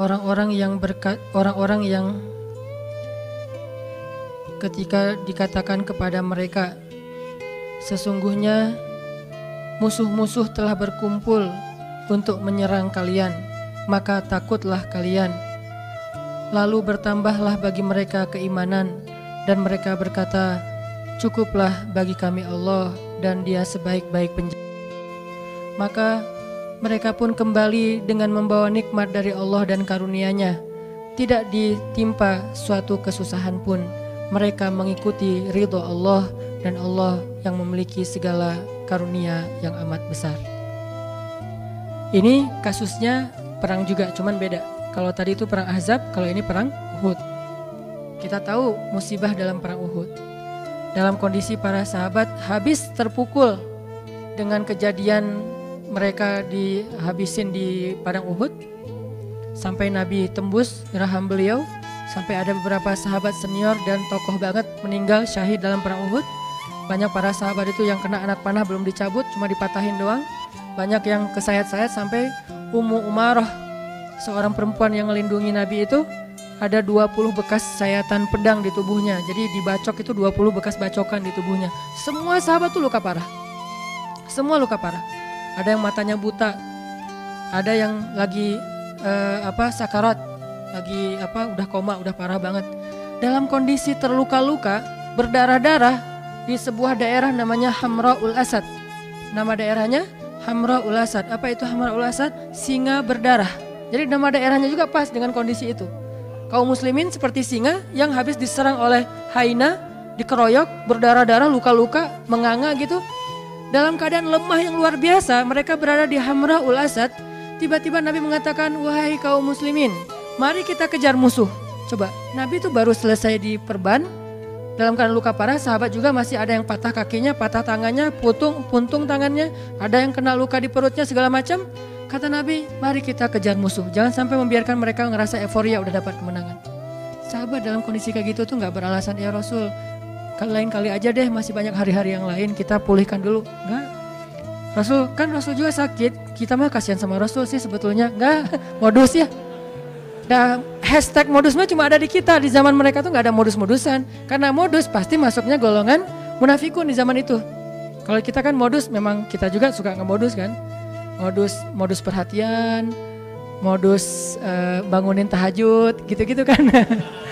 orang-orang yang berkat orang-orang yang ketika dikatakan kepada mereka sesungguhnya musuh-musuh telah berkumpul untuk menyerang kalian maka takutlah kalian. Lalu bertambahlah bagi mereka keimanan dan mereka berkata cukuplah bagi kami Allah dan dia sebaik-baik penjaga. Maka mereka pun kembali dengan membawa nikmat dari Allah dan karunia-Nya. Tidak ditimpa suatu kesusahan pun. Mereka mengikuti ridho Allah dan Allah yang memiliki segala karunia yang amat besar. Ini kasusnya perang juga, cuman beda. Kalau tadi itu perang Ahzab, kalau ini perang Uhud. Kita tahu musibah dalam perang Uhud. Dalam kondisi para sahabat habis terpukul dengan kejadian mereka dihabisin di padang Uhud sampai Nabi tembus raham beliau sampai ada beberapa sahabat senior dan tokoh banget meninggal syahid dalam perang Uhud banyak para sahabat itu yang kena anak panah belum dicabut cuma dipatahin doang banyak yang kesayat-sayat sampai Ummu Umarah seorang perempuan yang melindungi Nabi itu ada 20 bekas sayatan pedang di tubuhnya. Jadi dibacok itu 20 bekas bacokan di tubuhnya. Semua sahabat tuh luka parah. Semua luka parah ada yang matanya buta, ada yang lagi uh, apa sakarat, lagi apa udah koma, udah parah banget. Dalam kondisi terluka-luka, berdarah-darah di sebuah daerah namanya Hamraul Asad. Nama daerahnya Hamraul Asad. Apa itu Hamraul Asad? Singa berdarah. Jadi nama daerahnya juga pas dengan kondisi itu. Kaum muslimin seperti singa yang habis diserang oleh haina, dikeroyok, berdarah-darah, luka-luka, menganga gitu dalam keadaan lemah yang luar biasa, mereka berada di Hamra ul Asad. Tiba-tiba Nabi mengatakan, wahai kaum muslimin, mari kita kejar musuh. Coba, Nabi itu baru selesai di perban, dalam keadaan luka parah, sahabat juga masih ada yang patah kakinya, patah tangannya, putung, puntung tangannya, ada yang kena luka di perutnya segala macam. Kata Nabi, mari kita kejar musuh. Jangan sampai membiarkan mereka ngerasa euforia udah dapat kemenangan. Sahabat dalam kondisi kayak gitu tuh nggak beralasan ya Rasul lain kali aja deh masih banyak hari-hari yang lain kita pulihkan dulu. Enggak Rasul kan Rasul juga sakit. Kita mah kasihan sama Rasul sih sebetulnya. Enggak modus ya. Nah, hashtag modus mah cuma ada di kita. Di zaman mereka tuh nggak ada modus-modusan. Karena modus pasti masuknya golongan munafikun di zaman itu. Kalau kita kan modus memang kita juga suka ngemodus kan, modus modus perhatian, modus uh, bangunin tahajud gitu-gitu kan.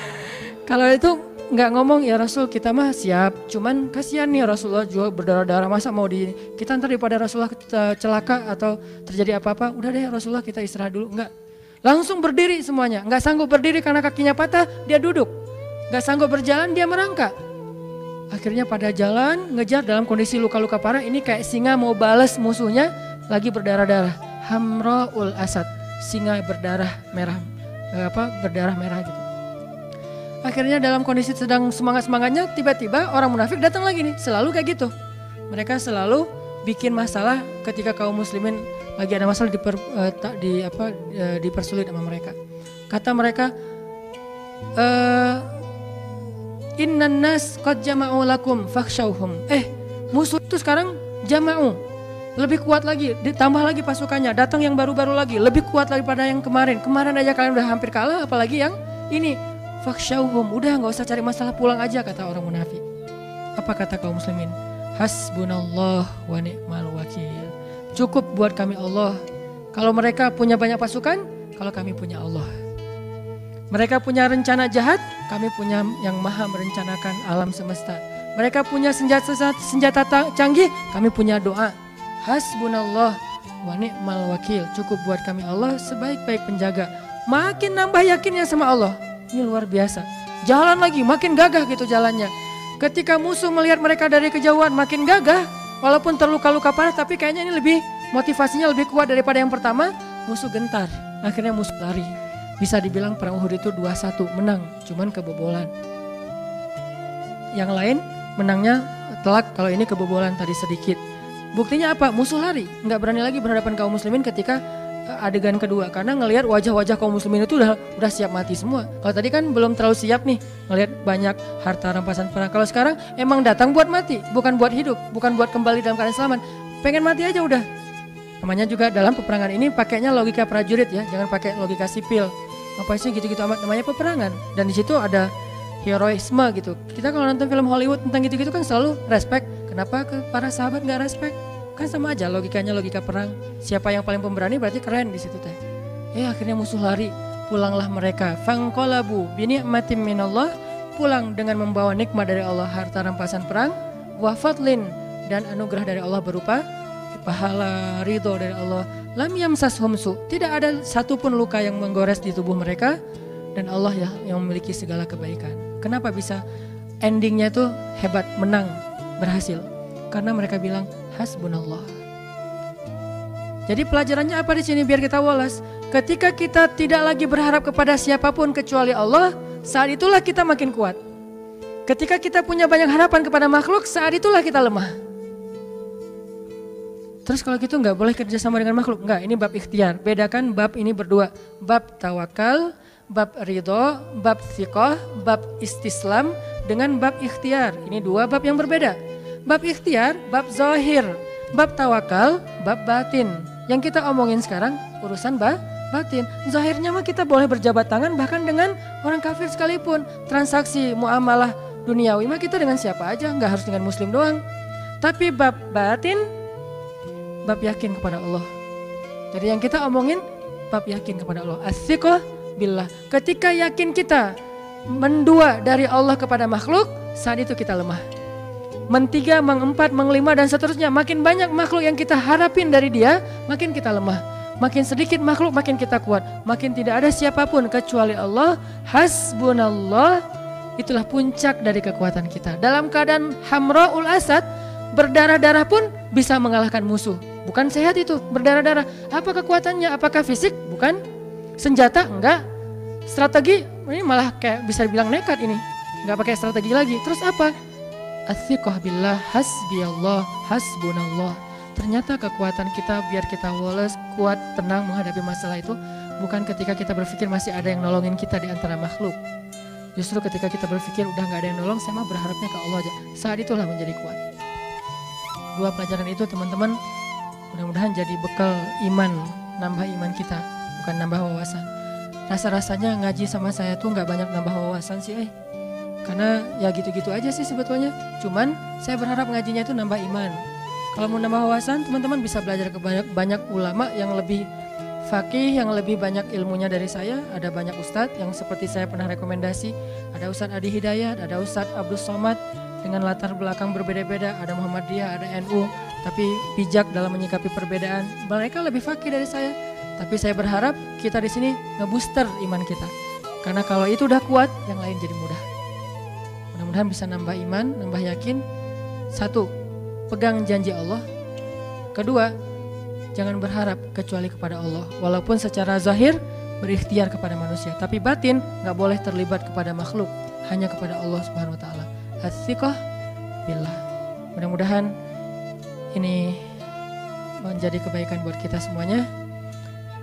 Kalau itu nggak ngomong ya Rasul kita mah siap, cuman kasihan nih Rasulullah juga berdarah-darah masa mau di kita ntar daripada Rasulullah kita celaka atau terjadi apa-apa, udah deh Rasulullah kita istirahat dulu, nggak. Langsung berdiri semuanya, nggak sanggup berdiri karena kakinya patah, dia duduk. Nggak sanggup berjalan, dia merangkak. Akhirnya pada jalan ngejar dalam kondisi luka-luka parah, ini kayak singa mau balas musuhnya lagi berdarah-darah. Hamraul Asad, singa berdarah merah, eh, apa berdarah merah gitu. Akhirnya dalam kondisi sedang semangat-semangatnya tiba-tiba orang munafik datang lagi nih. Selalu kayak gitu. Mereka selalu bikin masalah ketika kaum muslimin lagi ada masalah diper, uh, di apa uh, dipersulit sama mereka. Kata mereka uh, Innan nas qad jama'u lakum fakhshawhum. Eh, musuh itu sekarang jama'u. Lebih kuat lagi, ditambah lagi pasukannya, datang yang baru-baru lagi, lebih kuat daripada yang kemarin. Kemarin aja kalian udah hampir kalah, apalagi yang ini Fakshauhum, udah nggak usah cari masalah pulang aja kata orang munafik. Apa kata kaum muslimin? Hasbunallah wa ni'mal wakil. Cukup buat kami Allah. Kalau mereka punya banyak pasukan, kalau kami punya Allah. Mereka punya rencana jahat, kami punya yang maha merencanakan alam semesta. Mereka punya senjata senjata canggih, kami punya doa. Hasbunallah wa ni'mal wakil. Cukup buat kami Allah sebaik-baik penjaga. Makin nambah yakinnya sama Allah, ini luar biasa. Jalan lagi, makin gagah gitu jalannya. Ketika musuh melihat mereka dari kejauhan makin gagah, walaupun terluka-luka parah tapi kayaknya ini lebih motivasinya lebih kuat daripada yang pertama, musuh gentar. Akhirnya musuh lari. Bisa dibilang perang Uhud itu 2-1 menang, cuman kebobolan. Yang lain menangnya telak kalau ini kebobolan tadi sedikit. Buktinya apa? Musuh lari, nggak berani lagi berhadapan kaum muslimin ketika adegan kedua karena ngelihat wajah-wajah kaum muslimin itu udah udah siap mati semua. Kalau tadi kan belum terlalu siap nih ngelihat banyak harta rampasan perang. Kalau sekarang emang datang buat mati, bukan buat hidup, bukan buat kembali dalam keadaan selamat. Pengen mati aja udah. Namanya juga dalam peperangan ini pakainya logika prajurit ya, jangan pakai logika sipil. Apa sih gitu-gitu amat namanya peperangan dan di situ ada heroisme gitu. Kita kalau nonton film Hollywood tentang gitu-gitu kan selalu respect. Kenapa ke para sahabat nggak respect? Kan sama aja logikanya logika perang. Siapa yang paling pemberani berarti keren di situ teh. Eh akhirnya musuh lari, pulanglah mereka. Fangkolabu bini matim minallah. Pulang dengan membawa nikmat dari Allah harta rampasan perang. Wafatlin dan anugerah dari Allah berupa pahala ridho dari Allah. Lam yamsas humsu tidak ada satupun luka yang menggores di tubuh mereka. Dan Allah ya yang memiliki segala kebaikan. Kenapa bisa endingnya itu hebat menang berhasil? Karena mereka bilang hasbunallah jadi pelajarannya apa di sini biar kita walas ketika kita tidak lagi berharap kepada siapa pun kecuali Allah saat itulah kita makin kuat ketika kita punya banyak harapan kepada makhluk saat itulah kita lemah Terus kalau gitu nggak boleh kerja sama dengan makhluk? Nggak, ini bab ikhtiar. Bedakan bab ini berdua. Bab tawakal, bab ridho, bab sikoh, bab istislam dengan bab ikhtiar. Ini dua bab yang berbeda. Bab ikhtiar, bab zahir. Bab tawakal, bab batin. Yang kita omongin sekarang urusan bab batin. Zahirnya mah kita boleh berjabat tangan bahkan dengan orang kafir sekalipun. Transaksi, muamalah duniawi mah kita dengan siapa aja, nggak harus dengan muslim doang. Tapi bab batin bab yakin kepada Allah. Jadi yang kita omongin bab yakin kepada Allah. Asyikoh billah. Ketika yakin kita mendua dari Allah kepada makhluk, saat itu kita lemah. Mentiga, mengempat, mengelima dan seterusnya. Makin banyak makhluk yang kita harapin dari dia, makin kita lemah. Makin sedikit makhluk makin kita kuat. Makin tidak ada siapa pun kecuali Allah. Hasbunallah. Itulah puncak dari kekuatan kita. Dalam keadaan hamra'ul asad, berdarah-darah pun bisa mengalahkan musuh. Bukan sehat itu, berdarah-darah. Apa kekuatannya? Apakah fisik? Bukan. Senjata? Enggak. Strategi? Ini malah kayak bisa dibilang nekat ini. Enggak pakai strategi lagi. Terus apa? Athiqah billah hasbi Allah hasbunallah. Ternyata kekuatan kita biar kita wallace, kuat, tenang menghadapi masalah itu bukan ketika kita berpikir masih ada yang nolongin kita di antara makhluk. Justru ketika kita berpikir udah nggak ada yang nolong, saya mah berharapnya ke Allah aja. Saat itulah menjadi kuat. Dua pelajaran itu teman-teman Mudah-mudahan jadi bekal iman, nambah iman kita, bukan nambah wawasan. Rasa-rasanya ngaji sama saya tuh nggak banyak nambah wawasan sih, eh. Karena ya gitu-gitu aja sih sebetulnya. Cuman saya berharap ngajinya itu nambah iman. Kalau mau nambah wawasan, teman-teman bisa belajar ke banyak, banyak ulama yang lebih fakih, yang lebih banyak ilmunya dari saya. Ada banyak ustadz yang seperti saya pernah rekomendasi. Ada Ustadz Adi Hidayat, ada Ustadz Abdul Somad dengan latar belakang berbeda-beda. Ada Muhammadiyah, ada NU, tapi bijak dalam menyikapi perbedaan. Mereka lebih fakir dari saya, tapi saya berharap kita di sini ngebooster iman kita. Karena kalau itu udah kuat, yang lain jadi mudah. Mudah-mudahan bisa nambah iman, nambah yakin. Satu, pegang janji Allah. Kedua, jangan berharap kecuali kepada Allah. Walaupun secara zahir berikhtiar kepada manusia, tapi batin nggak boleh terlibat kepada makhluk, hanya kepada Allah Subhanahu Wa Taala. Asyikoh billah. Mudah-mudahan ini menjadi kebaikan buat kita semuanya.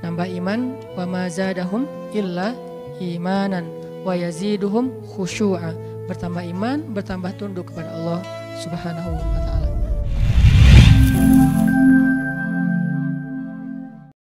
Nambah iman wa mazadahum illa imanan wa yaziduhum khusyu'a. Bertambah iman, bertambah tunduk kepada Allah Subhanahu wa taala.